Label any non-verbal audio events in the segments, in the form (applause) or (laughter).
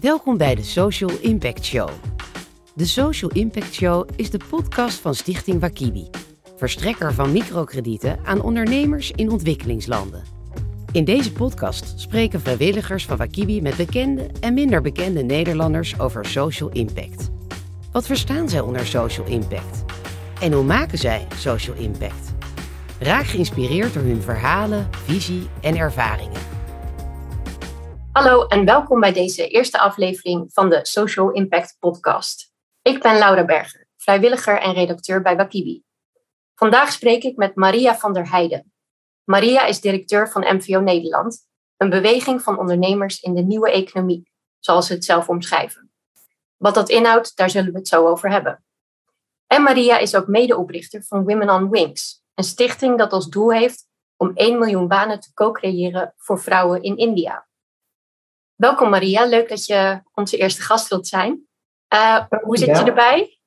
Welkom bij de Social Impact Show. De Social Impact Show is de podcast van Stichting Wakibi, verstrekker van microkredieten aan ondernemers in ontwikkelingslanden. In deze podcast spreken vrijwilligers van Wakibi met bekende en minder bekende Nederlanders over social impact. Wat verstaan zij onder social impact? En hoe maken zij social impact? Raak geïnspireerd door hun verhalen, visie en ervaringen. Hallo en welkom bij deze eerste aflevering van de Social Impact Podcast. Ik ben Laura Berger, vrijwilliger en redacteur bij Wakibi. Vandaag spreek ik met Maria van der Heijden. Maria is directeur van MVO Nederland, een beweging van ondernemers in de nieuwe economie, zoals ze het zelf omschrijven. Wat dat inhoudt, daar zullen we het zo over hebben. En Maria is ook medeoprichter van Women on Wings, een stichting dat als doel heeft om 1 miljoen banen te co-creëren voor vrouwen in India. Welkom Maria, leuk dat je onze eerste gast wilt zijn. Uh, hoe zit je erbij?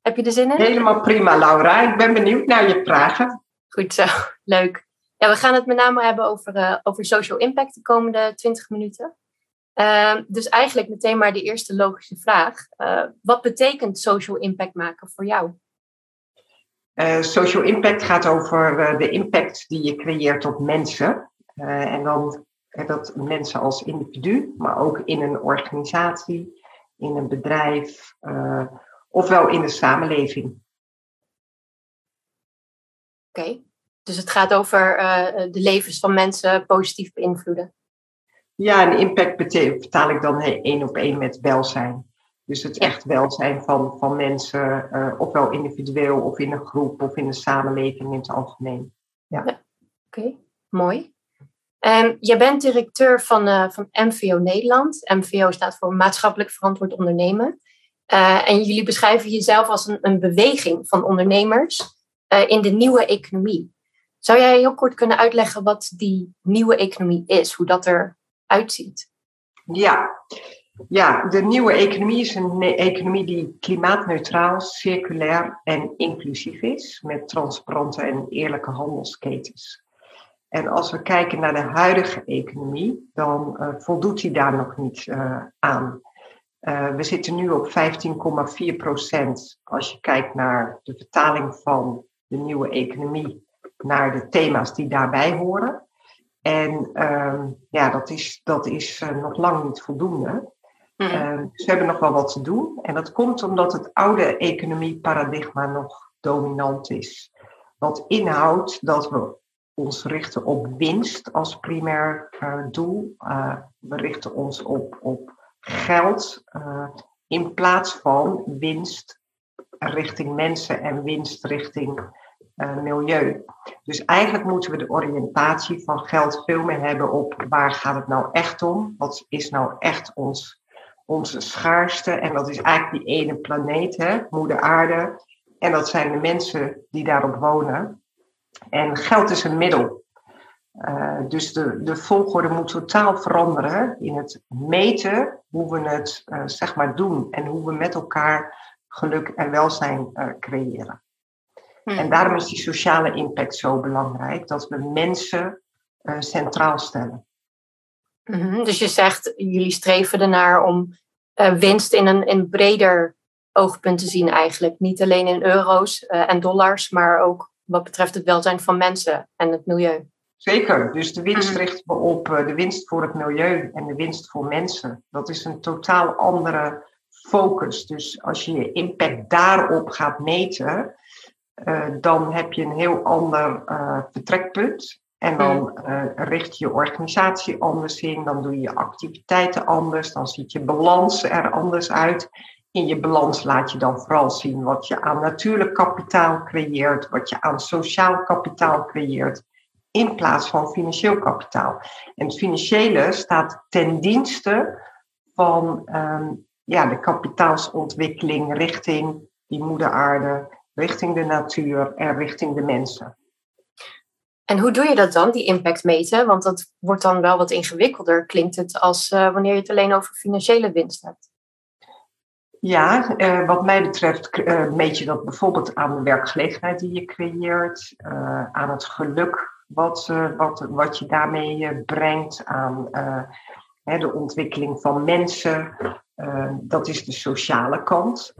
Heb je er zin in? Helemaal prima, Laura. Ik ben benieuwd naar je vragen. Goed zo, (laughs) leuk. Ja, we gaan het met name hebben over, uh, over social impact de komende 20 minuten. Uh, dus eigenlijk meteen maar de eerste logische vraag. wat betekent social impact maken voor jou? social impact gaat over de impact die je creëert op mensen. en dan dat mensen als individu, maar ook in een organisatie, in een bedrijf, uh, ofwel in de samenleving. Oké, dus het gaat over uh, de levens van mensen positief beïnvloeden. Ja, en impact vertaal ik dan één op één met welzijn. Dus het echt welzijn van, van mensen, uh, ofwel individueel of in een groep of in de samenleving in het algemeen. Ja. ja. Oké, mooi. Um, je bent directeur van, uh, van MVO Nederland. MVO staat voor Maatschappelijk Verantwoord Ondernemen. Uh, en jullie beschrijven jezelf als een, een beweging van ondernemers uh, in de nieuwe economie. Zou jij heel kort kunnen uitleggen wat die nieuwe economie is, hoe dat eruit ziet? Ja. ja, de nieuwe economie is een economie die klimaatneutraal, circulair en inclusief is, met transparante en eerlijke handelsketens. En als we kijken naar de huidige economie, dan uh, voldoet die daar nog niet uh, aan. Uh, we zitten nu op 15,4 procent als je kijkt naar de vertaling van de nieuwe economie naar de thema's die daarbij horen. En ehm, ja, dat is, dat is nog lang niet voldoende. Mm. dus we hebben nog wel wat te doen. En dat komt omdat het oude economieparadigma nog dominant is. Wat inhoudt dat we ons richten op winst als primair uh, doel. Uh, we richten ons op, op geld uh, in plaats van winst richting mensen en winst richting milieu. Dus eigenlijk moeten we de oriëntatie van geld veel meer hebben op waar gaat het nou echt om? Wat is nou echt ons, onze schaarste? En dat is eigenlijk die ene planeet, hè, moeder aarde. En dat zijn de mensen die daarop wonen. En geld is een middel. Uh, dus de, de volgorde moet totaal veranderen in het meten hoe we het uh, zeg maar doen en hoe we met elkaar geluk en welzijn uh, creëren. Hmm. En daarom is die sociale impact zo belangrijk, dat we mensen centraal stellen. Mm -hmm. Dus je zegt, jullie streven ernaar om winst in een in breder oogpunt te zien eigenlijk. Niet alleen in euro's en dollars, maar ook wat betreft het welzijn van mensen en het milieu. Zeker, dus de winst mhm. richten we op eh, de winst voor het milieu en de winst voor mensen. Dat is een totaal andere focus. Dus als je je impact daarop gaat meten, uh, dan heb je een heel ander uh, vertrekpunt. En dan uh, richt je je organisatie anders in, dan doe je je activiteiten anders, dan ziet je balans er anders uit in je balans laat je dan vooral zien wat je aan natuurlijk kapitaal creëert, wat je aan sociaal kapitaal creëert, in plaats van financieel kapitaal. En het financiële staat ten dienste van um, ja, de kapitaalsontwikkeling richting die moeder aarde, richting de natuur en richting de mensen. En hoe doe je dat dan, die impact meten? Want dat wordt dan wel wat ingewikkelder, klinkt het, als uh, wanneer je het alleen over financiële winst hebt. Ja, uh, wat mij betreft uh, meet je dat bijvoorbeeld aan de werkgelegenheid die je creëert, uh, aan het geluk wat, wat, wat je daarmee brengt, aan de ontwikkeling van mensen. Dat is de sociale kant.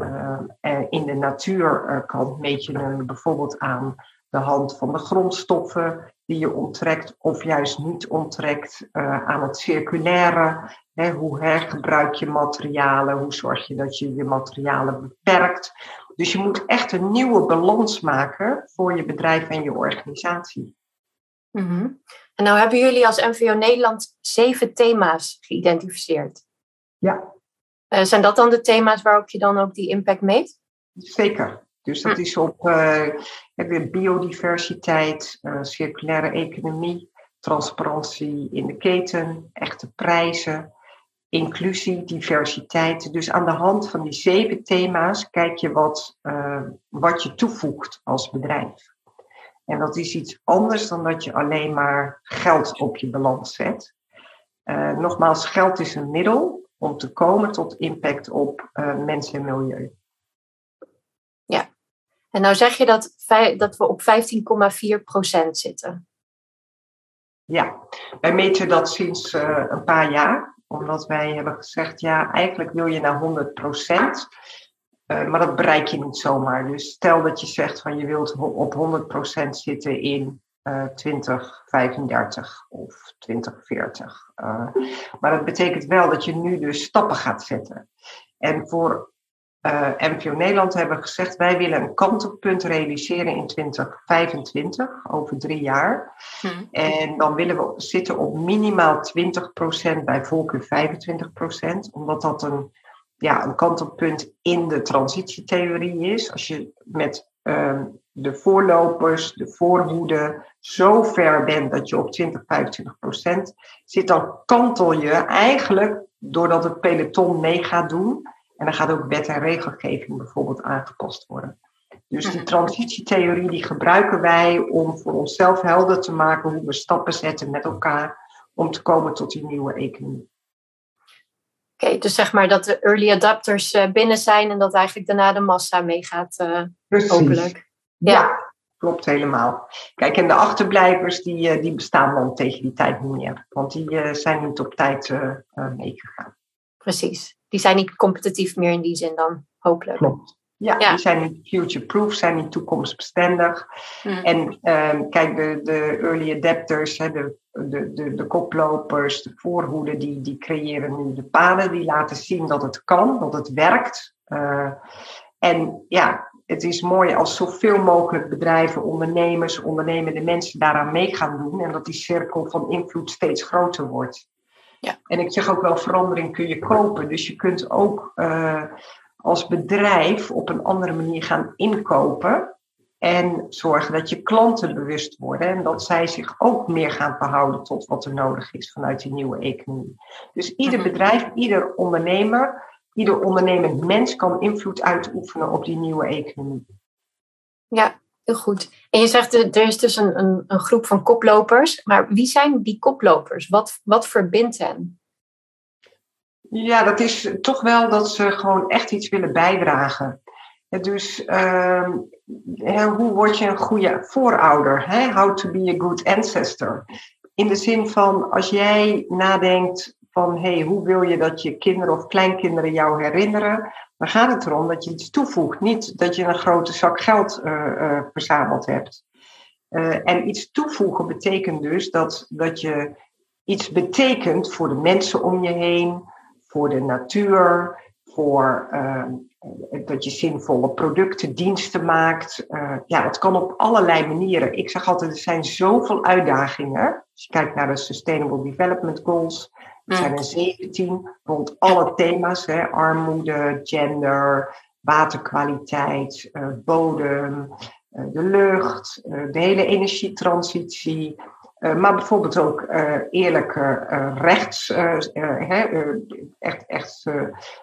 En in de natuurkant meet je hem bijvoorbeeld aan de hand van de grondstoffen die je onttrekt of juist niet onttrekt, uh, aan het circulaire. Hè, hoe hergebruik je materialen? Hoe zorg je dat je je materialen beperkt? Dus je moet echt een nieuwe balans maken voor je bedrijf en je organisatie. Mhm. En nou hebben jullie als NVO Nederland zeven thema's geïdentificeerd. Ja. Uh, zijn dat dan de thema's waarop je dan ook die impact meet? Zeker. Dus dat hm. is op uh, biodiversiteit, uh, circulaire economie, transparantie in de keten, echte prijzen, inclusie, diversiteit. Dus aan de hand van die zeven thema's kijk je wat, uh, wat je toevoegt als bedrijf. En dat is iets anders dan dat je alleen maar geld op je balans zet. Nogmaals, geld is een middel om te komen tot impact op mensen en milieu. En nou zeg je dat, dat we op 15,4% zitten. Ja, wij meten dat sinds uh, een paar jaar, omdat wij hebben gezegd, ja, eigenlijk wil je naar 100% uh, maar dat bereik je niet zomaar. Dus stel dat je zegt van je wilt op 100% zitten in uh, 2035 of 2040. Uh, maar dat betekent wel dat je nu dus stappen gaat zetten. En voor uh, MVO Nederland hebben gezegd, wij willen een kantelpunt realiseren in 2025, over drie jaar. Hmm. En dan willen we zitten op minimaal 20%, bij voorkeur 25%, omdat dat een ja, een kantelpunt in de transitietheorie is. Als je met uh, de voorlopers, de voorhoede, zo ver bent dat je op 20, 25 procent zit, dan kantel je eigenlijk doordat het peloton mee gaat doen. En dan gaat ook wet en regelgeving bijvoorbeeld aangepast worden. Dus die mhm. transitietheorie die gebruiken wij om voor onszelf helder te maken hoe we stappen zetten met elkaar om te komen tot die nieuwe economie. Oké, dus zeg maar dat de early adapters uh, binnen zijn en dat eigenlijk daarna de massa meegaat, uh, hopelijk. Ja. ja. klopt helemaal. Kijk, en de achterblijvers die, uh, die bestaan dan tegen die tijd niet meer, want die zijn niet op tijd meegegaan. Precies, die zijn niet competitief meer in die zin dan, hopelijk. Klopt. Ja, die zijn niet future-proof, zijn niet toekomstbestendig. Hmm. En ehm, kijk, de, de early adapters, hè, de, de, de, de koplopers, de voorhoeden, die, die creëren nu de paden. Die laten zien dat het kan, dat het werkt. Uh, en ja, het is mooi als zoveel mogelijk bedrijven, ondernemers, ondernemende mensen daaraan mee gaan doen. En dat die cirkel van invloed steeds groter wordt. Ja. En ik zeg ook wel, verandering kun je kopen. Dus je kunt ook uh, als bedrijf op een andere manier gaan inkopen. En zorgen dat je klanten bewust worden en dat zij zich ook meer gaan verhouden tot wat er nodig is vanuit die nieuwe economie. Dus ieder mhm. bedrijf, ieder ondernemer, ieder ondernemend mens kan invloed uitoefenen op die nieuwe economie. Ja, goed. En je zegt er is dus een, een, een groep van koplopers, maar wie zijn die koplopers? Wat, wat verbindt hen? Ja, dat is toch wel dat ze gewoon echt iets willen bijdragen. Dus uh, hoe word je een goede voorouder? Hè? How to be a good ancestor. In de zin van als jij nadenkt van hey, hoe wil je dat je kinderen of kleinkinderen jou herinneren, dan gaat het erom dat je iets toevoegt. Niet dat je een grote zak geld uh, uh, verzameld hebt. Uh, en iets toevoegen betekent dus dat, dat je iets betekent voor de mensen om je heen, voor de natuur, voor dat je zinvolle producten, diensten maakt. Ja, dat kan op allerlei manieren. Ik zeg altijd, er zijn zoveel uitdagingen. Als je kijkt naar de Sustainable Development Goals, er zijn er 17 rond alle thema's. Hè, armoede, gender, waterkwaliteit, uh, bodem, de lucht, de hele energietransitie. Maar bijvoorbeeld ook eerlijke rechts, echt, echt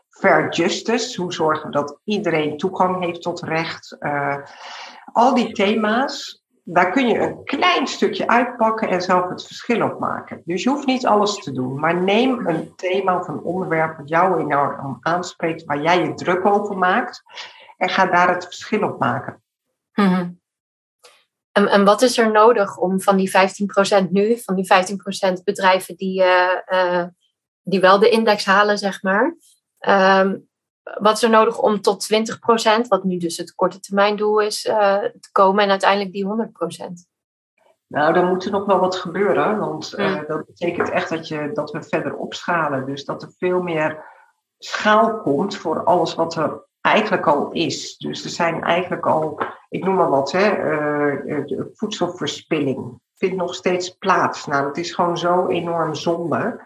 fair justice. Hoe zorgen we dat iedereen toegang heeft tot recht? al die thema's, daar kun je een klein stukje uitpakken en zelf het verschil op maken. Dus je hoeft niet alles te doen, maar neem een thema of een onderwerp wat jou enorm aanspreekt, waar jij je druk over maakt, en ga daar het verschil op maken. -hmm. En, en wat is er nodig om van die 15% nu, van die 15% bedrijven die, uh, die wel de index halen, zeg maar. Ehm, wat is er nodig om tot 20%, wat nu dus het korte termijndoel is, uh, te komen en uiteindelijk die 100%? Nou, dan moet er nog wel wat gebeuren, want uh, dat betekent echt dat, je, dat we verder opschalen. Dus dat er veel meer schaal komt voor alles wat er eigenlijk al is. Dus er zijn eigenlijk al, ik noem maar wat, hè, uh, voedselverspilling vindt nog steeds plaats. Nou, dat is gewoon zo enorm zonde.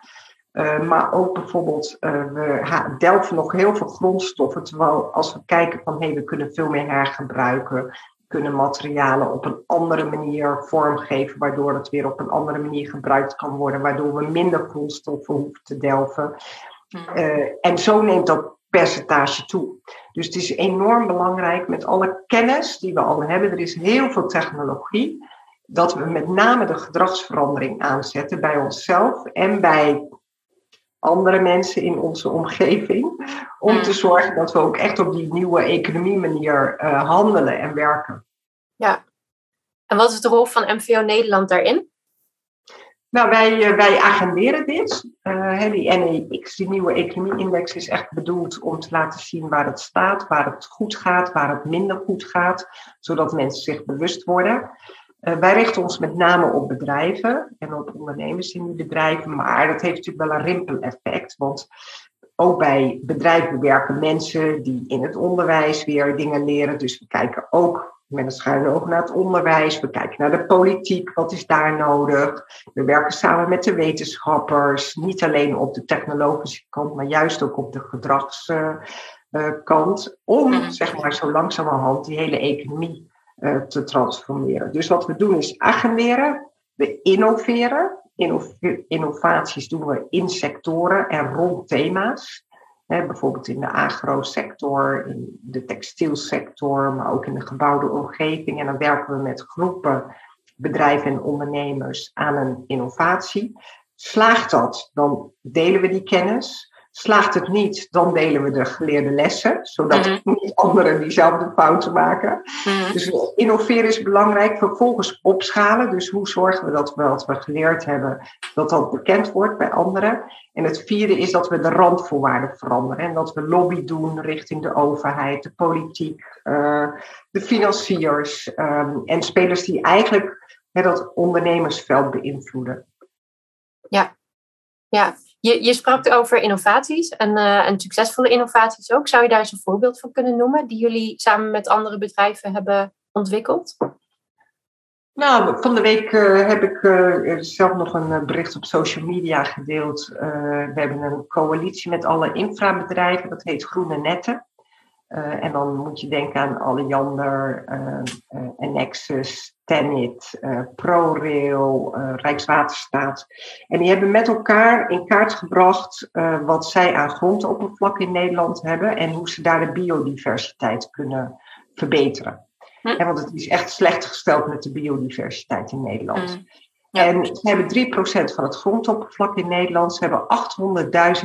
Uh, maar ook bijvoorbeeld, uh, we delven nog heel veel grondstoffen. Terwijl als we kijken van hé, hey, we kunnen veel meer hergebruiken. Kunnen materialen op een andere manier vormgeven, waardoor het weer op een andere manier gebruikt kan worden, waardoor we minder grondstoffen hoeven te delven. Uh, en zo neemt dat percentage toe. Dus het is enorm belangrijk met alle kennis die we al hebben. Er is heel veel technologie. Dat we met name de gedragsverandering aanzetten bij onszelf en bij andere mensen in onze omgeving. Om te zorgen dat we ook echt op die nieuwe economie manier uh, handelen en werken. Ja. En wat is de rol van MVO Nederland daarin? Nou, wij, uh, wij agenderen dit. Uh, die NEX, die nieuwe economie-index, is echt bedoeld om te laten zien waar het staat, waar het goed gaat, waar het minder goed gaat, zodat mensen zich bewust worden. Uh, wij richten ons met name op bedrijven en op ondernemers in die bedrijven, maar dat heeft natuurlijk wel een rimpeleffect, want ook bij bedrijven werken mensen die in het onderwijs weer dingen leren. Dus we kijken ook met een schuine oog naar het onderwijs. We kijken naar de politiek, wat is daar nodig. We werken samen met de wetenschappers, niet alleen op de technologische kant, maar juist ook op de gedragskant, om mhm. zeg maar zo langzamerhand die hele economie te transformeren. Dus wat we doen is agenderen, we innoveren. innovaties doen we in sectoren en rond thema's. Bijvoorbeeld in de agrosector, in de textielsector, maar ook in de gebouwde omgeving. En dan werken we met groepen bedrijven en ondernemers aan een innovatie. Slaagt dat, dan delen we die kennis. Slaagt het niet, dan delen we de geleerde lessen, zodat mm (laughs) niet anderen diezelfde fouten maken. Mhm. Dus innoveren is belangrijk. Vervolgens opschalen. Dus hoe zorgen we dat we wat we geleerd hebben, dat dat bekend wordt bij anderen. En het vierde is dat we de randvoorwaarden veranderen. En dat we lobby doen richting de overheid, de politiek, uh, de financiers um, en spelers die eigenlijk hè, dat ondernemersveld beïnvloeden. Ja, ja. Je, je sprak over innovaties en, uh, succesvolle innovaties ook. Zou je daar eens een voorbeeld van kunnen noemen die jullie samen met andere bedrijven hebben ontwikkeld? Nou, van de week uh, heb ik uh, zelf nog een bericht op social media gedeeld. We hebben een coalitie met alle infrabedrijven, dat heet Groene Netten. Uh, en dan moet je denken aan Alliander, uh, Nexus, Tenit, ProRail, Rijkswaterstaat. En die hebben met elkaar in kaart gebracht wat zij aan grondoppervlak in Nederland hebben en hoe ze daar de biodiversiteit kunnen verbeteren. Hm. want het is echt slecht gesteld met de biodiversiteit in Nederland. Hm. En ze hebben 3% van het grondoppervlak in Nederland. Ze hebben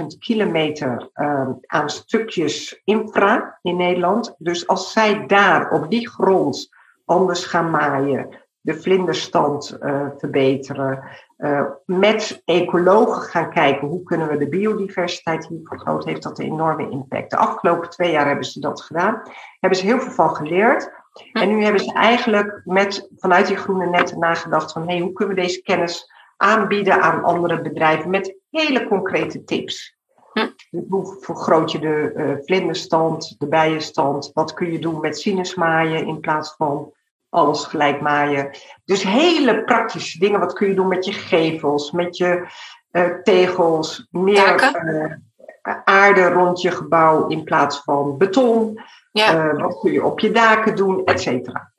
800.000 kilometer uh, aan stukjes infra in Nederland. Dus als zij daar op die grond anders gaan maaien, de vlinderstand uh, verbeteren, uh, met ecologen gaan kijken hoe kunnen we de biodiversiteit hier vergroten, heeft dat een enorme impact. De afgelopen twee jaar hebben ze dat gedaan. Hebben ze heel veel van geleerd. En nu hebben ze eigenlijk met, vanuit die groene netten nagedacht van hey, hoe kunnen we deze kennis aanbieden aan andere bedrijven met hele concrete tips. Hm. Hoe vergroot je de uh, vlinderstand, de bijenstand? Wat kun je doen met sinusmaaien in plaats van alles gelijk maaien? Dus hele praktische dingen. Wat kun je doen met je gevels, met je uh, tegels, meer uh, aarde rond je gebouw in plaats van beton? Ja. Uh, wat kun je op je daken doen, et cetera.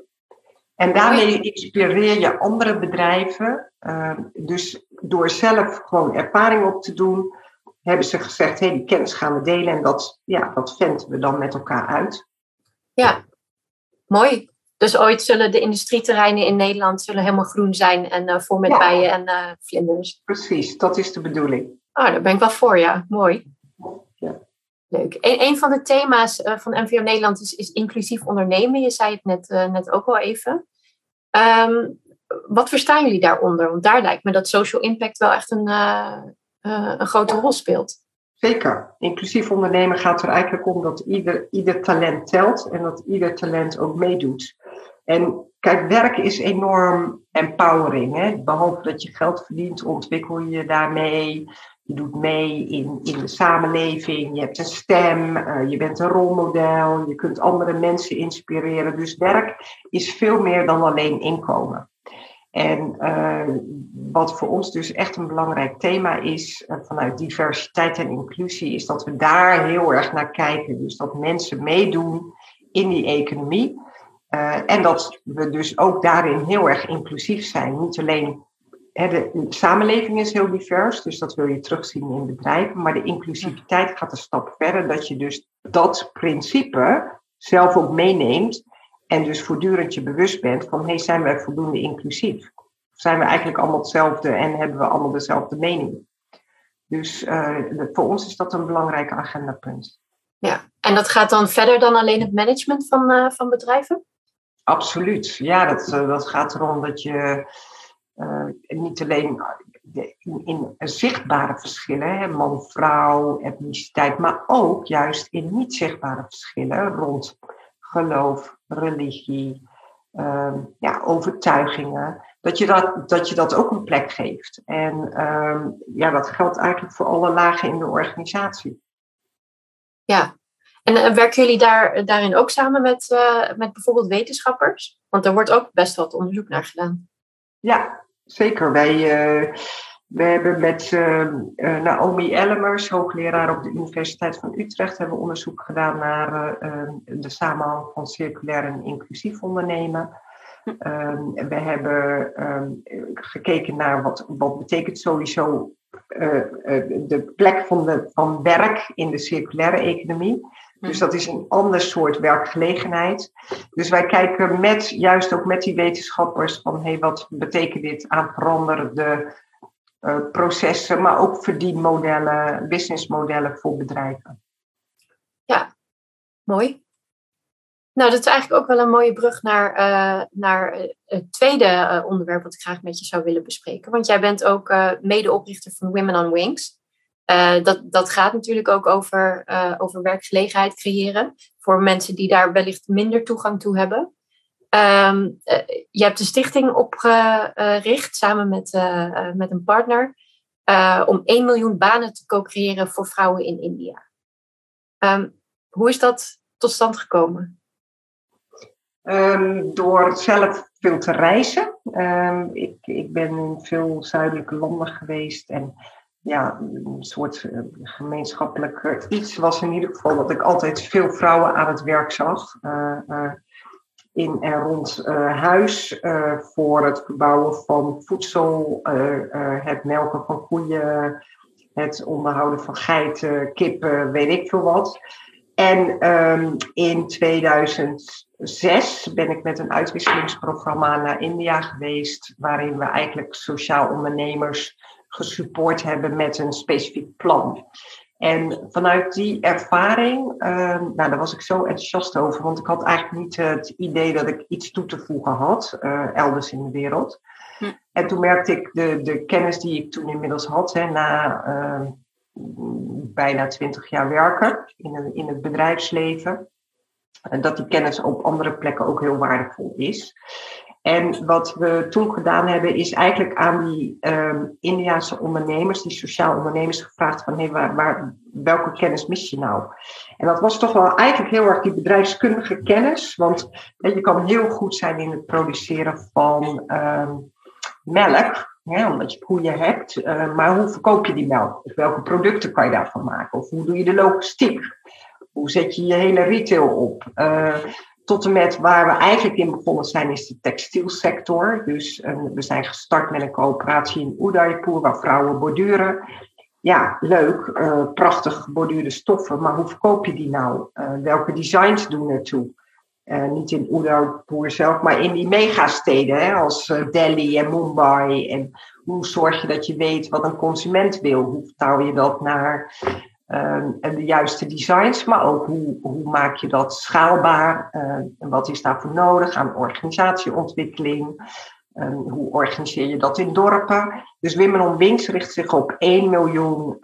En daarmee inspireer je andere bedrijven. Uh, dus door zelf gewoon ervaring op te doen, hebben ze gezegd: hé, hey, die kennis gaan we delen. En dat, ja, dat venten we dan met elkaar uit. Ja, mooi. Dus ooit zullen de industrieterreinen in Nederland zullen helemaal groen zijn en uh, vol met ja. bijen en uh, vlinders. Precies, dat is de bedoeling. Oh, daar ben ik wel voor, ja. Mooi. Leuk. Een, van de thema's uh, van MVO Nederland is, is, inclusief ondernemen. Je zei het net, uh, net ook al even. Um, wat verstaan jullie daaronder? Want daar lijkt me dat social impact wel echt een, uh, een grote rol speelt. Zeker. Inclusief ondernemen gaat er eigenlijk om dat ieder, ieder talent telt en dat ieder talent ook meedoet. En kijk, werk is enorm empowering. Hè? Behalve dat je geld verdient, ontwikkel je daarmee. Je doet mee in, in de samenleving. Je hebt een stem. Uh, je bent een rolmodel. Je kunt andere mensen inspireren. Dus werk is veel meer dan alleen inkomen. En uh, wat voor ons dus echt een belangrijk thema is uh, vanuit diversiteit en inclusie, is dat we daar heel erg naar kijken. Dus dat mensen meedoen in die economie. En dat we dus ook daarin heel erg inclusief zijn. Niet alleen de, samenleving is heel divers, dus dat wil je terugzien in bedrijven. Maar de inclusiviteit gaat een stap verder, dat je dus dat principe zelf ook meeneemt. En dus voortdurend je bewust bent van, hey, zijn wij voldoende inclusief? Zijn we eigenlijk allemaal hetzelfde en hebben we allemaal dezelfde mening? Dus uh, voor ons is dat een belangrijk agendapunt. Ja, en dat gaat dan verder dan alleen het management van, uh, van bedrijven? Absoluut. Ja, dat, uh, dat gaat erom dat je niet alleen in, in zichtbare verschillen, man-vrouw, etniciteit, maar ook juist in niet zichtbare verschillen rond geloof, religie, uh, ja, overtuigingen, dat je dat, dat je dat ook een plek geeft. En uh, ja, dat geldt eigenlijk voor alle lagen in de organisatie. Ja, en uh, werken jullie daar, daarin ook samen met, uh, met bijvoorbeeld wetenschappers? Want er wordt ook best wat onderzoek naar gedaan. Ja, zeker. Wij, uh, hebben met uh, Naomi Ellemers, hoogleraar op de Universiteit van Utrecht, hebben onderzoek gedaan naar uh, de samenhang van circulair en inclusief ondernemen. Um, we hebben gekeken naar wat, wat betekent sowieso de plek van, de, van werk in de circulaire economie. Dus dat is een ander soort werkgelegenheid. Dus wij kijken met, juist ook met die wetenschappers van hey, wat betekent dit aan veranderde uh, processen, maar ook verdienmodellen, businessmodellen voor bedrijven. Ja, mooi. Nou, dat is eigenlijk ook wel een mooie brug naar, uh, naar het tweede onderwerp wat ik graag met je zou willen bespreken. Want jij bent ook medeoprichter van Women on Wings. Dat, dat gaat natuurlijk ook over, over werkgelegenheid creëren voor mensen die daar wellicht minder toegang toe hebben. Um, je hebt de stichting opgericht samen met, met een partner om 1 miljoen banen te co-creëren voor vrouwen in India. Um, hoe is dat tot stand gekomen? Um, door zelf veel te reizen. ik, ik ben in veel zuidelijke landen geweest en ja, een soort gemeenschappelijk iets was in ieder geval dat ik altijd veel vrouwen aan het werk zag. Uh, in en rond huis voor het verbouwen van voedsel, het melken van koeien, het onderhouden van geiten, kippen, weet ik veel wat. En um, in 2006 ben ik met een uitwisselingsprogramma naar India geweest, waarin we eigenlijk sociaal ondernemers gesupport hebben met een specifiek plan. En vanuit die ervaring, uh, nou, daar was ik zo enthousiast over, want ik had eigenlijk niet het idee dat ik iets toe te voegen had, uh, elders in de wereld. Hm. En toen merkte ik de, de kennis die ik toen inmiddels had, hè, na uh, bijna twintig jaar werken in, in het bedrijfsleven, dat die kennis op andere plekken ook heel waardevol is. En wat we toen gedaan hebben, is eigenlijk aan die um, Indiaanse ondernemers, die sociaal ondernemers, gevraagd van hey, waar, welke kennis mis je nou? En dat was toch wel eigenlijk heel erg die bedrijfskundige kennis. Want hè, je kan heel goed zijn in het produceren van um, melk, omdat je koeien hebt. Uh, maar hoe verkoop je die melk? Of welke producten kan je daarvan maken? Of hoe doe je de logistiek? Hoe zet je je hele retail op? Uh, tot en met waar we eigenlijk in begonnen zijn, is de textielsector. Dus uh, we zijn gestart met een coöperatie in Udaipur, waar vrouwen borduren. Ja, leuk, uh, prachtig geborduurde stoffen, maar hoe verkoop je die nou? Uh, welke designs doen ertoe? niet in Udaipur zelf, maar in die megasteden, hè, als Delhi en Mumbai. En hoe zorg je dat je weet wat een consument wil? Hoe vertaal je dat naar Uh, en de juiste designs, maar ook hoe, hoe maak je dat schaalbaar uh, en wat is daarvoor nodig aan organisatieontwikkeling. Ehm, hoe organiseer je dat in dorpen? Dus Women Wings richt zich op 1 miljoen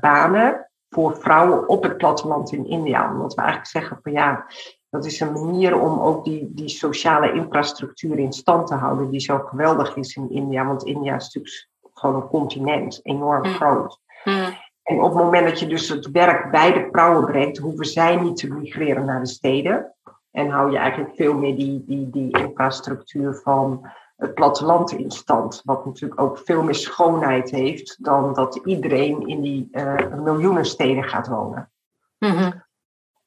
banen voor vrouwen op het platteland in India. Omdat we eigenlijk zeggen van ja, dat is een manier om ook die, die sociale infrastructuur in stand te houden, die zo geweldig is in India. Want India is natuurlijk gewoon een continent, enorm mm. groot. Mm. En op het moment dat je dus het werk bij de vrouwen brengt, hoeven zij niet te migreren naar de steden. En hou je eigenlijk veel meer die, die, die infrastructuur van het platteland in stand. Wat natuurlijk ook veel meer schoonheid heeft dan dat iedereen in die uh, miljoenen steden gaat wonen. Mm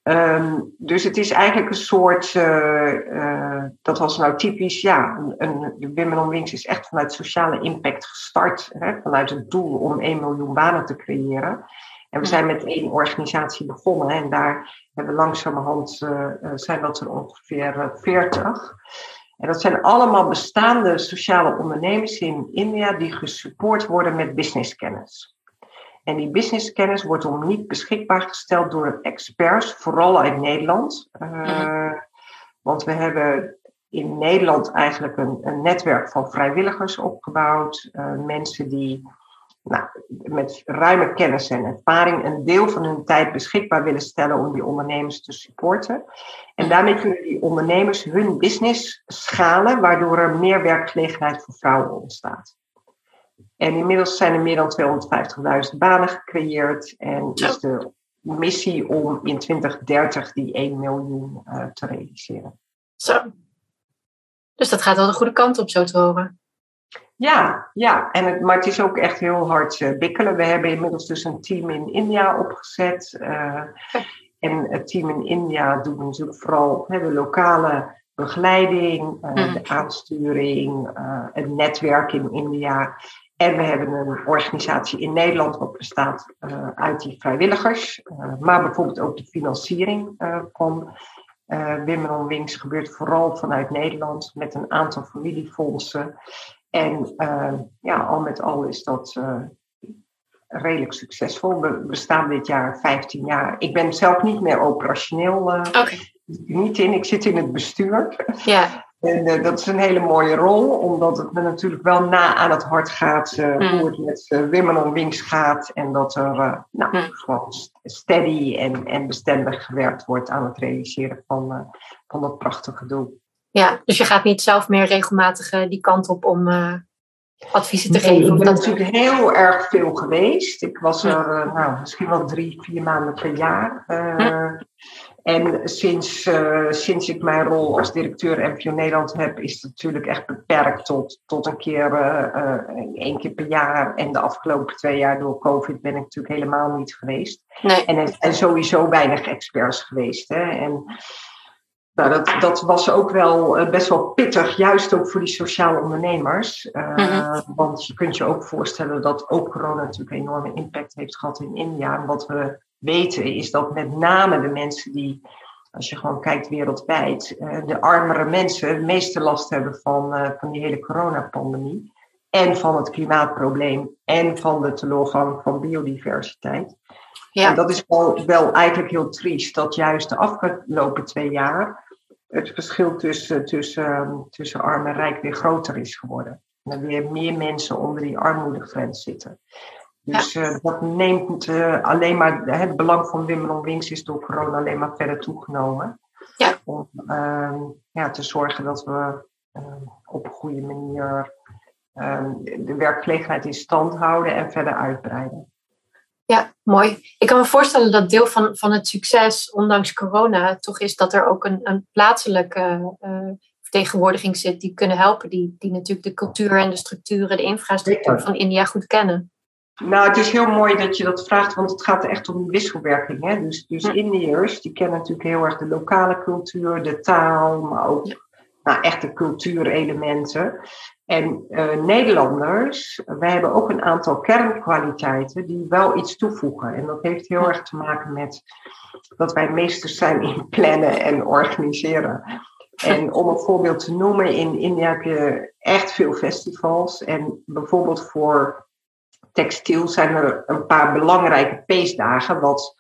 Ehm, dus het is eigenlijk een soort, uh, uh, dat was nou typisch, ja, een, een, de Women Wings is echt vanuit sociale impact gestart, hè, vanuit het doel om 1 miljoen banen te creëren. En we zijn met één organisatie begonnen en daar hebben we langzamerhand, uh, zijn dat er ongeveer 40. En dat zijn allemaal bestaande sociale ondernemers in India die gesupport worden met businesskennis. En die businesskennis wordt om niet beschikbaar gesteld door experts, vooral uit Nederland. Uh, Want we hebben in Nederland eigenlijk een, een netwerk van vrijwilligers opgebouwd. Uh, mensen die nou, met ruime kennis en ervaring een deel van hun tijd beschikbaar willen stellen om die ondernemers te supporten. En daarmee kunnen die ondernemers hun business schalen, waardoor er meer werkgelegenheid voor vrouwen ontstaat. En inmiddels zijn er meer dan 250.000 banen gecreëerd. En is de missie om in 2030 die 1 miljoen uh, te realiseren. Zo. Dus dat gaat wel de goede kant op, zo te horen. Ja, ja. En het, maar het is ook echt heel hard uh, bikkelen. We hebben inmiddels dus een team in India opgezet. Uh, en het team in India doet natuurlijk vooral hè, de lokale begeleiding, uh, de aansturing, het netwerk in India. En we hebben een organisatie in Nederland wat bestaat uh, uit die vrijwilligers, uh, maar bijvoorbeeld ook de financiering uh, van Women Wings gebeurt vooral vanuit Nederland met een aantal familiefondsen. En ja, al met al is dat redelijk succesvol. We bestaan dit jaar 15 jaar. Ik ben zelf niet meer operationeel. Okay. Niet in, ik zit in het bestuur. Ja. En uh, dat is een hele mooie rol, omdat het me natuurlijk wel na aan het hart gaat uh, mm. hoe het met uh, Women on Wings gaat. En dat er nou, mm. gewoon steady en, en bestendig gewerkt wordt aan het realiseren van, van dat prachtige doel. Ja, dus je gaat niet zelf meer regelmatig die kant op om adviezen te geven? Ik ben natuurlijk heel erg veel geweest. Ik was er nou, misschien wel drie, vier maanden per jaar. En sinds, uh, sinds ik mijn rol als directeur MVO Nederland heb, is het natuurlijk echt beperkt tot, tot een keer, uh, één keer per jaar. En de afgelopen twee jaar door COVID ben ik natuurlijk helemaal niet geweest. Nee. En, en sowieso weinig experts geweest. Hè. En nou, dat, dat was ook wel best wel pittig, juist ook voor die sociale ondernemers. Uh, Want je kunt je ook voorstellen dat ook corona natuurlijk een enorme impact heeft gehad in India. En wat we weten is dat met name de mensen die, als je gewoon kijkt wereldwijd, eh, de armere mensen het meeste last hebben van, eh, van die hele coronapandemie. En van het klimaatprobleem en van de teleurgang van biodiversiteit. Ja. En dat is wel, wel eigenlijk heel triest, dat juist de afgelopen twee jaar het verschil tussen, tussen, tussen arm en rijk weer groter is geworden. En er weer meer mensen onder die armoedegrens zitten. Dus uh, dat neemt uh, alleen maar, het belang van Wimbledon Wings is door corona alleen maar verder toegenomen. Ja. Om uh, ja, te zorgen dat we ehm, op een goede manier ehm, de werkgelegenheid in stand houden en verder uitbreiden. Ja, mooi. Ik kan me voorstellen dat deel van, van het succes, ondanks corona, toch is dat er ook een, een plaatselijke uh, vertegenwoordiging zit die kunnen helpen, die, die natuurlijk de cultuur en de structuren, de infrastructuur van India goed kennen. Nou, het is heel mooi dat je dat vraagt, want het gaat echt om wisselwerking. Hè? Dus, dus Indiërs, die kennen natuurlijk heel erg de lokale cultuur, de taal, maar ook nou, echte cultuurelementen. En uh, Nederlanders, wij hebben ook een aantal kernkwaliteiten die wel iets toevoegen. En dat heeft heel erg te maken met dat wij meesters zijn in plannen en organiseren. En om een voorbeeld te noemen, in India heb je echt veel festivals. En bijvoorbeeld voor textiel zijn er een paar belangrijke feestdagen. Wat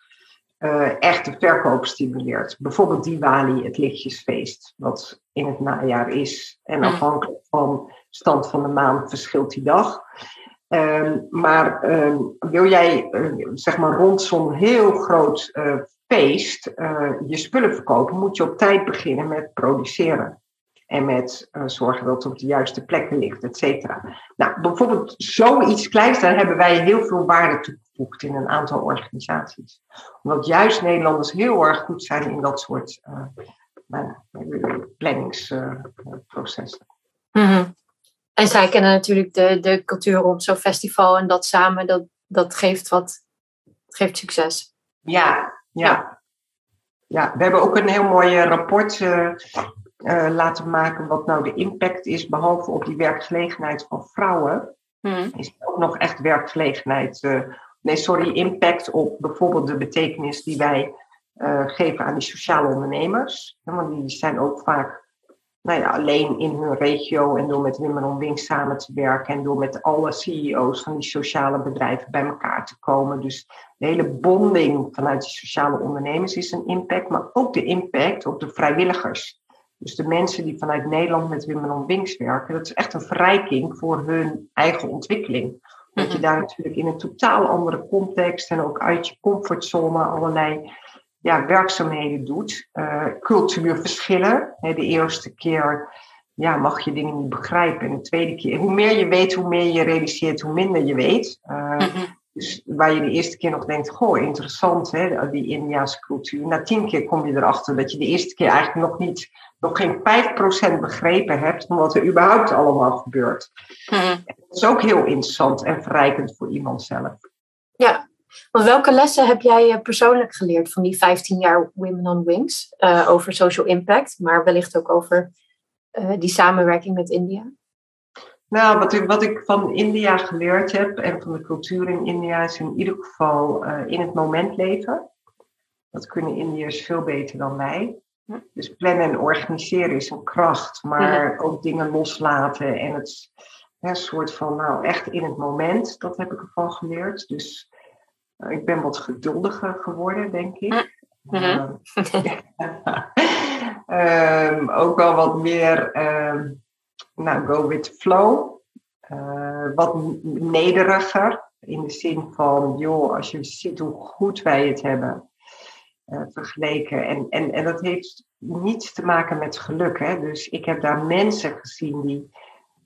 uh, echt de verkoop stimuleert. Bijvoorbeeld Diwali, het lichtjesfeest, wat in het najaar is. En afhankelijk van stand van de maan verschilt die dag. Ehm, maar ehm, wil jij uh, zeg maar rond zo'n heel groot uh, feest je spullen verkopen, moet je op tijd beginnen met produceren. En met zorgen dat het op de juiste plekken ligt, et cetera. Nou, bijvoorbeeld zoiets kleins, daar hebben wij heel veel waarde toegevoegd in een aantal organisaties. Omdat juist Nederlanders heel erg goed zijn in dat soort nou, planningsprocessen. Mm en zij kennen natuurlijk de, de cultuur rond zo'n festival en dat samen, dat, dat geeft wat, geeft succes. Ja, ja. ja. we hebben ook een heel mooi rapport uh, uh, laten maken wat nou de impact is, behalve op die werkgelegenheid van vrouwen. Hmm. Is ook nog echt werkgelegenheid, uh, nee sorry, impact op bijvoorbeeld de betekenis die wij geven aan die sociale ondernemers. want die zijn ook vaak nou ja, alleen in hun regio en door met Wimmeron Wink samen te werken en door met alle CEO's van die sociale bedrijven bij elkaar te komen. Dus de hele bonding vanuit die sociale ondernemers is een impact, maar ook de impact op de vrijwilligers. Dus de mensen die vanuit Nederland met Wimmeron Winks werken, dat is echt een verrijking voor hun eigen ontwikkeling. Dat je mhm. daar natuurlijk in een totaal andere context en ook uit je comfortzone allerlei ja, werkzaamheden doet. Uh, cultuurverschillen. de eerste keer ja, mag je dingen niet begrijpen. En de tweede keer, hoe meer je weet, hoe meer je realiseert, hoe minder je weet. Uh, Dus waar je de eerste keer nog denkt, goh, interessant, hè, die Indiaanse cultuur. Na tien keer kom je erachter dat je de eerste keer eigenlijk nog niet, nog geen 5% begrepen hebt van wat er überhaupt allemaal gebeurt. Mm Dat is ook heel interessant en verrijkend voor iemand zelf. Ja, want welke lessen heb jij eh, persoonlijk geleerd van die 15 jaar Women on Wings uh, over social impact, maar wellicht ook over uh, die samenwerking met India? Nou, wat ik, wat ik van India geleerd heb en van de cultuur in India is in ieder geval uh, in het moment leven. Dat kunnen Indiërs veel beter dan wij. Dus plannen en organiseren is een kracht, maar ja. ook dingen loslaten en het een soort van, nou echt in het moment, dat heb ik ervan geleerd. Dus nou, ik ben wat geduldiger geworden, denk ik. Mm (laughs) um, ook wel wat meer, um, nou, go with the flow. Uh, wat nederiger. In de zin van, joh, als je ziet hoe goed wij het hebben uh, vergeleken. En, en, en dat heeft niets te maken met geluk. Hè? Dus ik heb daar mensen gezien die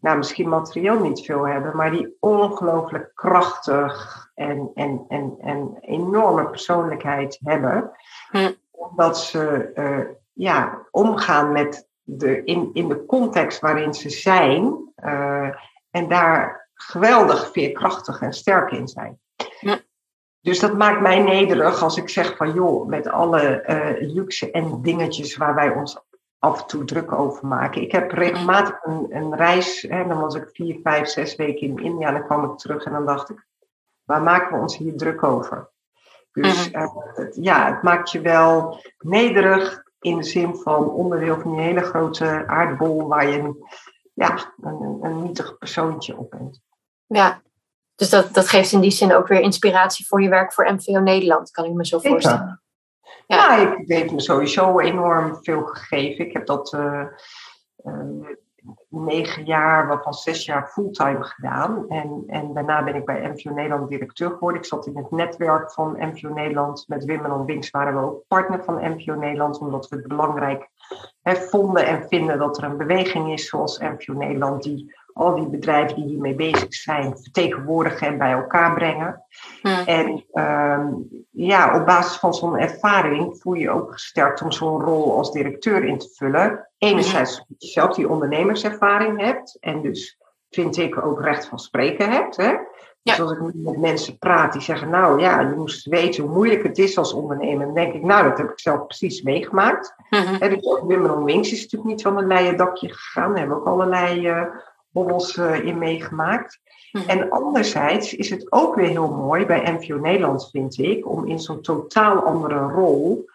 nou, misschien materieel niet veel hebben, maar die ongelooflijk krachtig en, en, en, en enorme persoonlijkheid hebben. Hm. Omdat ze uh, ja, omgaan met de, in, in de context waarin ze zijn uh, en daar geweldig veerkrachtig en sterk in zijn. Dus dat maakt mij nederig als ik zeg van joh, met alle uh, luxe en dingetjes waar wij ons af en toe druk over maken. Ik heb regelmatig een, een reis, hè, dan was ik vier, vijf, zes weken in India en dan kwam ik terug en dan dacht ik, waar maken we ons hier druk over? Dus mhm. uh, het, ja, het maakt je wel nederig in de zin van onderdeel van die hele grote aardbol waar je een, ja, een, een nietig persoontje op bent. Ja, dus dat, dat geeft in die zin ook weer inspiratie voor je werk voor MVO Nederland, kan ik me zo voorstellen. Ja, ja ik, heeft me sowieso enorm veel gegeven. Ik heb dat uh, uh, negen jaar, waarvan zes jaar fulltime gedaan. En, en daarna ben ik bij MVO Nederland directeur geworden. Ik zat in het netwerk van MVO Nederland. Met Wim en Winks waren we ook partner van MVO Nederland. Omdat we het belangrijk hè, vonden en vinden dat er een beweging is zoals MVO Nederland. Die al die bedrijven die hiermee bezig zijn vertegenwoordigen en bij elkaar brengen. Hm. En um, ja, op basis van zo'n ervaring voel je je ook gesterkt om zo'n rol als directeur in te vullen. Enerzijds omdat je zelf die ondernemerservaring hebt en dus vind ik ook recht van spreken hebt. Hè? Dus als ik met mensen praat die zeggen, nou ja, je moest weten hoe moeilijk het is als ondernemer, dan denk ik, nou, dat heb ik zelf precies meegemaakt. En dus ook Wings is natuurlijk niet van een leien dakje gegaan. Daar hebben we ook allerlei uh, bobbels uh, in meegemaakt. Mhm. En anderzijds is het ook weer heel mooi bij MVO Nederland, vind ik, om in zo'n totaal andere rol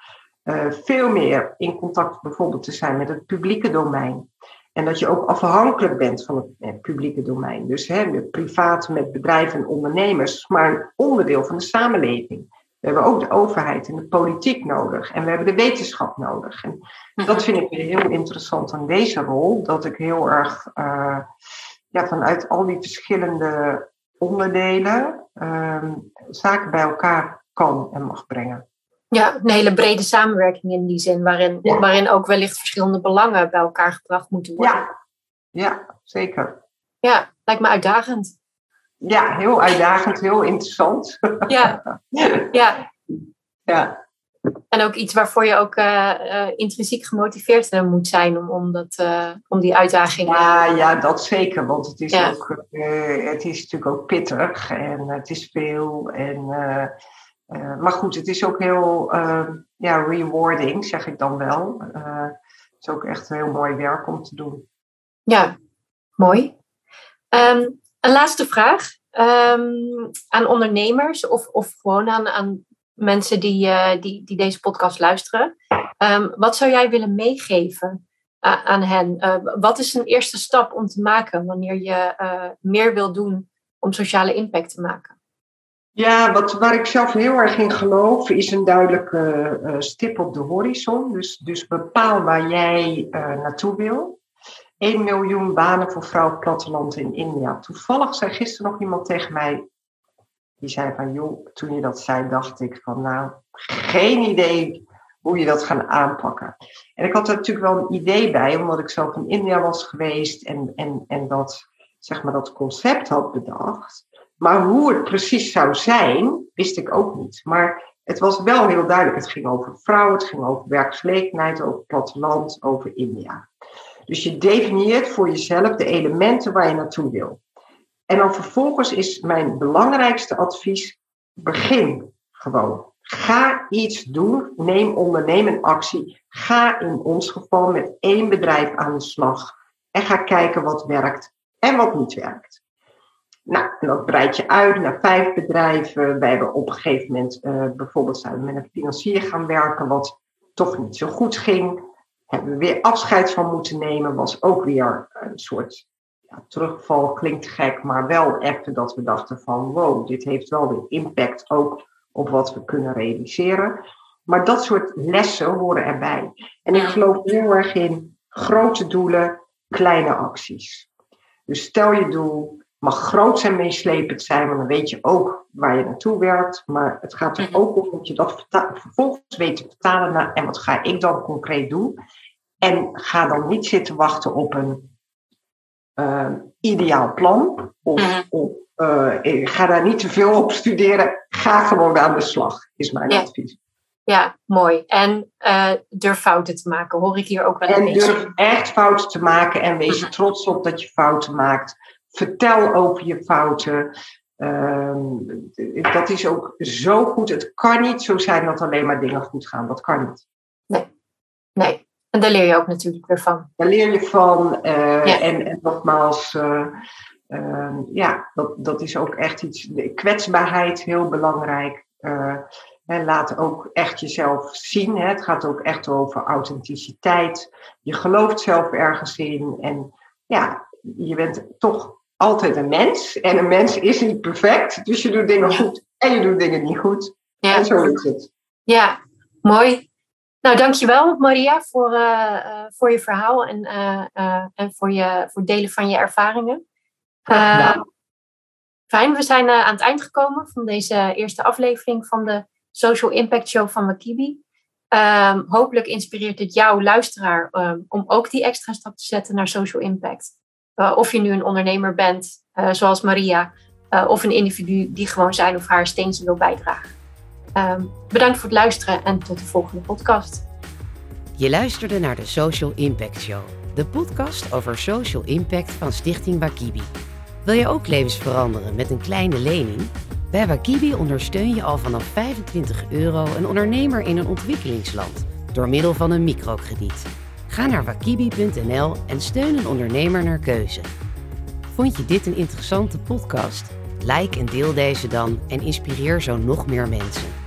uh, veel meer in contact bijvoorbeeld te zijn met het publieke domein. En dat je ook afhankelijk bent van het eh, publieke domein. Dus hè, privaat met bedrijven en ondernemers, maar een onderdeel van de samenleving. We hebben ook de overheid en de politiek nodig. En we hebben de wetenschap nodig. En dat vind ik weer heel interessant aan deze rol. Dat ik heel erg uh, ja, vanuit al die verschillende onderdelen uh, zaken bij elkaar kan en mag brengen. Ja, een hele brede samenwerking in die zin, waarin, waarin ook wellicht verschillende belangen bij elkaar gebracht moeten worden. Ja, ja zeker. Ja, lijkt me uitdagend. Ja, heel uitdagend, heel interessant. Ja, (laughs) ja. ja. En ook iets waarvoor je ook uh, uh, intrinsiek gemotiveerd uh, moet zijn om, om, dat, om die uitdaging. Ja, ja, dat zeker. Want het is, ook, het is natuurlijk ook pittig en het is veel. En, maar goed, het is ook heel ja, rewarding, zeg ik dan wel. het is ook echt heel mooi werk om te doen. Ja, mooi. Um, een laatste vraag um, aan ondernemers of, of gewoon aan, aan mensen die, uh, die, die deze podcast luisteren. Um, wat zou jij willen meegeven aan hen? Uh, wat is een eerste stap om te maken wanneer je meer wil doen om sociale impact te maken? Ja, wat, waar ik zelf heel erg in geloof, is een duidelijke stip op de horizon. Dus, dus bepaal waar jij naartoe wil. 1 miljoen banen voor vrouwen platteland in India. Toevallig zei gisteren nog iemand tegen mij, die zei van, joh, toen je dat zei, dacht ik van, nou, geen idee hoe je dat gaat aanpakken. En ik had er natuurlijk wel een idee bij, omdat ik zelf in India was geweest en, en, en dat, zeg maar, dat concept had bedacht. Maar hoe het precies zou zijn, wist ik ook niet. Maar het was wel heel duidelijk. Het ging over vrouwen, het ging over werkgelegenheid, over platteland, over India. Dus je definieert voor jezelf de elementen waar je naartoe wil. En dan vervolgens is mijn belangrijkste advies: begin gewoon. Ga iets doen, neem ondernemen actie. Ga in ons geval met één bedrijf aan de slag en ga kijken wat werkt en wat niet werkt. Nou, en dat breid je uit naar vijf bedrijven. Wij hebben op een gegeven moment uh, bijvoorbeeld met een financier gaan werken, wat toch niet zo goed ging hebben we weer afscheid van moeten nemen. Was ook weer een soort ja, terugval, klinkt gek, maar wel even dat we dachten van wow, dit heeft wel weer impact ook op wat we kunnen realiseren. Maar dat soort lessen horen erbij. En ik geloof heel erg in grote doelen, kleine acties. Dus stel je doel, mag groot en meeslepend zijn, want dan weet je ook waar je naartoe werkt. Maar het gaat er mhm. ook om dat je dat vervolgens weet te vertalen naar en wat ga ik dan concreet doen. En ga dan niet zitten wachten op een uh, ideaal plan. Of, mhm. of uh, ga daar niet te veel op studeren. Ga gewoon aan de slag, is mijn advies. Ja, mooi. En uh, durf fouten te maken, hoor ik hier ook wel een en beetje. En durf echt fouten te maken en wees er mhm. trots op dat je fouten maakt. Vertel over je fouten. Uh, dat is ook zo goed. Het kan niet zo zijn dat alleen maar dingen goed gaan. Dat kan niet. Nee, nee. En daar leer je ook natuurlijk weer van. Daar leer je van. Uh, en, en, nogmaals, uh, uh, ja, dat, dat is ook echt iets. De kwetsbaarheid, heel belangrijk. Hè, laat ook echt jezelf zien. Hè. Het gaat ook echt over authenticiteit. Je gelooft zelf ergens in. En ja, je bent toch altijd een mens. En een mens is niet perfect. Dus je doet dingen goed en je doet dingen niet goed. Ja. En zo is het. Ja, mooi. Nou, dankjewel Maria voor, uh, voor je verhaal en, uh, en voor, je, voor het delen van je ervaringen. Fijn, we zijn aan het eind gekomen van deze eerste aflevering van de Social Impact Show van Wakibi. Um, hopelijk inspireert het jouw luisteraar um, om ook die extra stap te zetten naar social impact. Of je nu een ondernemer bent, zoals Maria, of een individu die gewoon zijn of haar steentje wil bijdragen. Ehm, bedankt voor het luisteren en tot de volgende podcast. Je luisterde naar de Social Impact Show, de podcast over social impact van Stichting Wakibi. Wil je ook levens veranderen met een kleine lening? Bij Wakibi ondersteun je al vanaf 25 euro een ondernemer in een ontwikkelingsland door middel van een microkrediet. Ga naar wakibi.nl en steun een ondernemer naar keuze. Vond je dit een interessante podcast? Like en deel deze dan en inspireer zo nog meer mensen.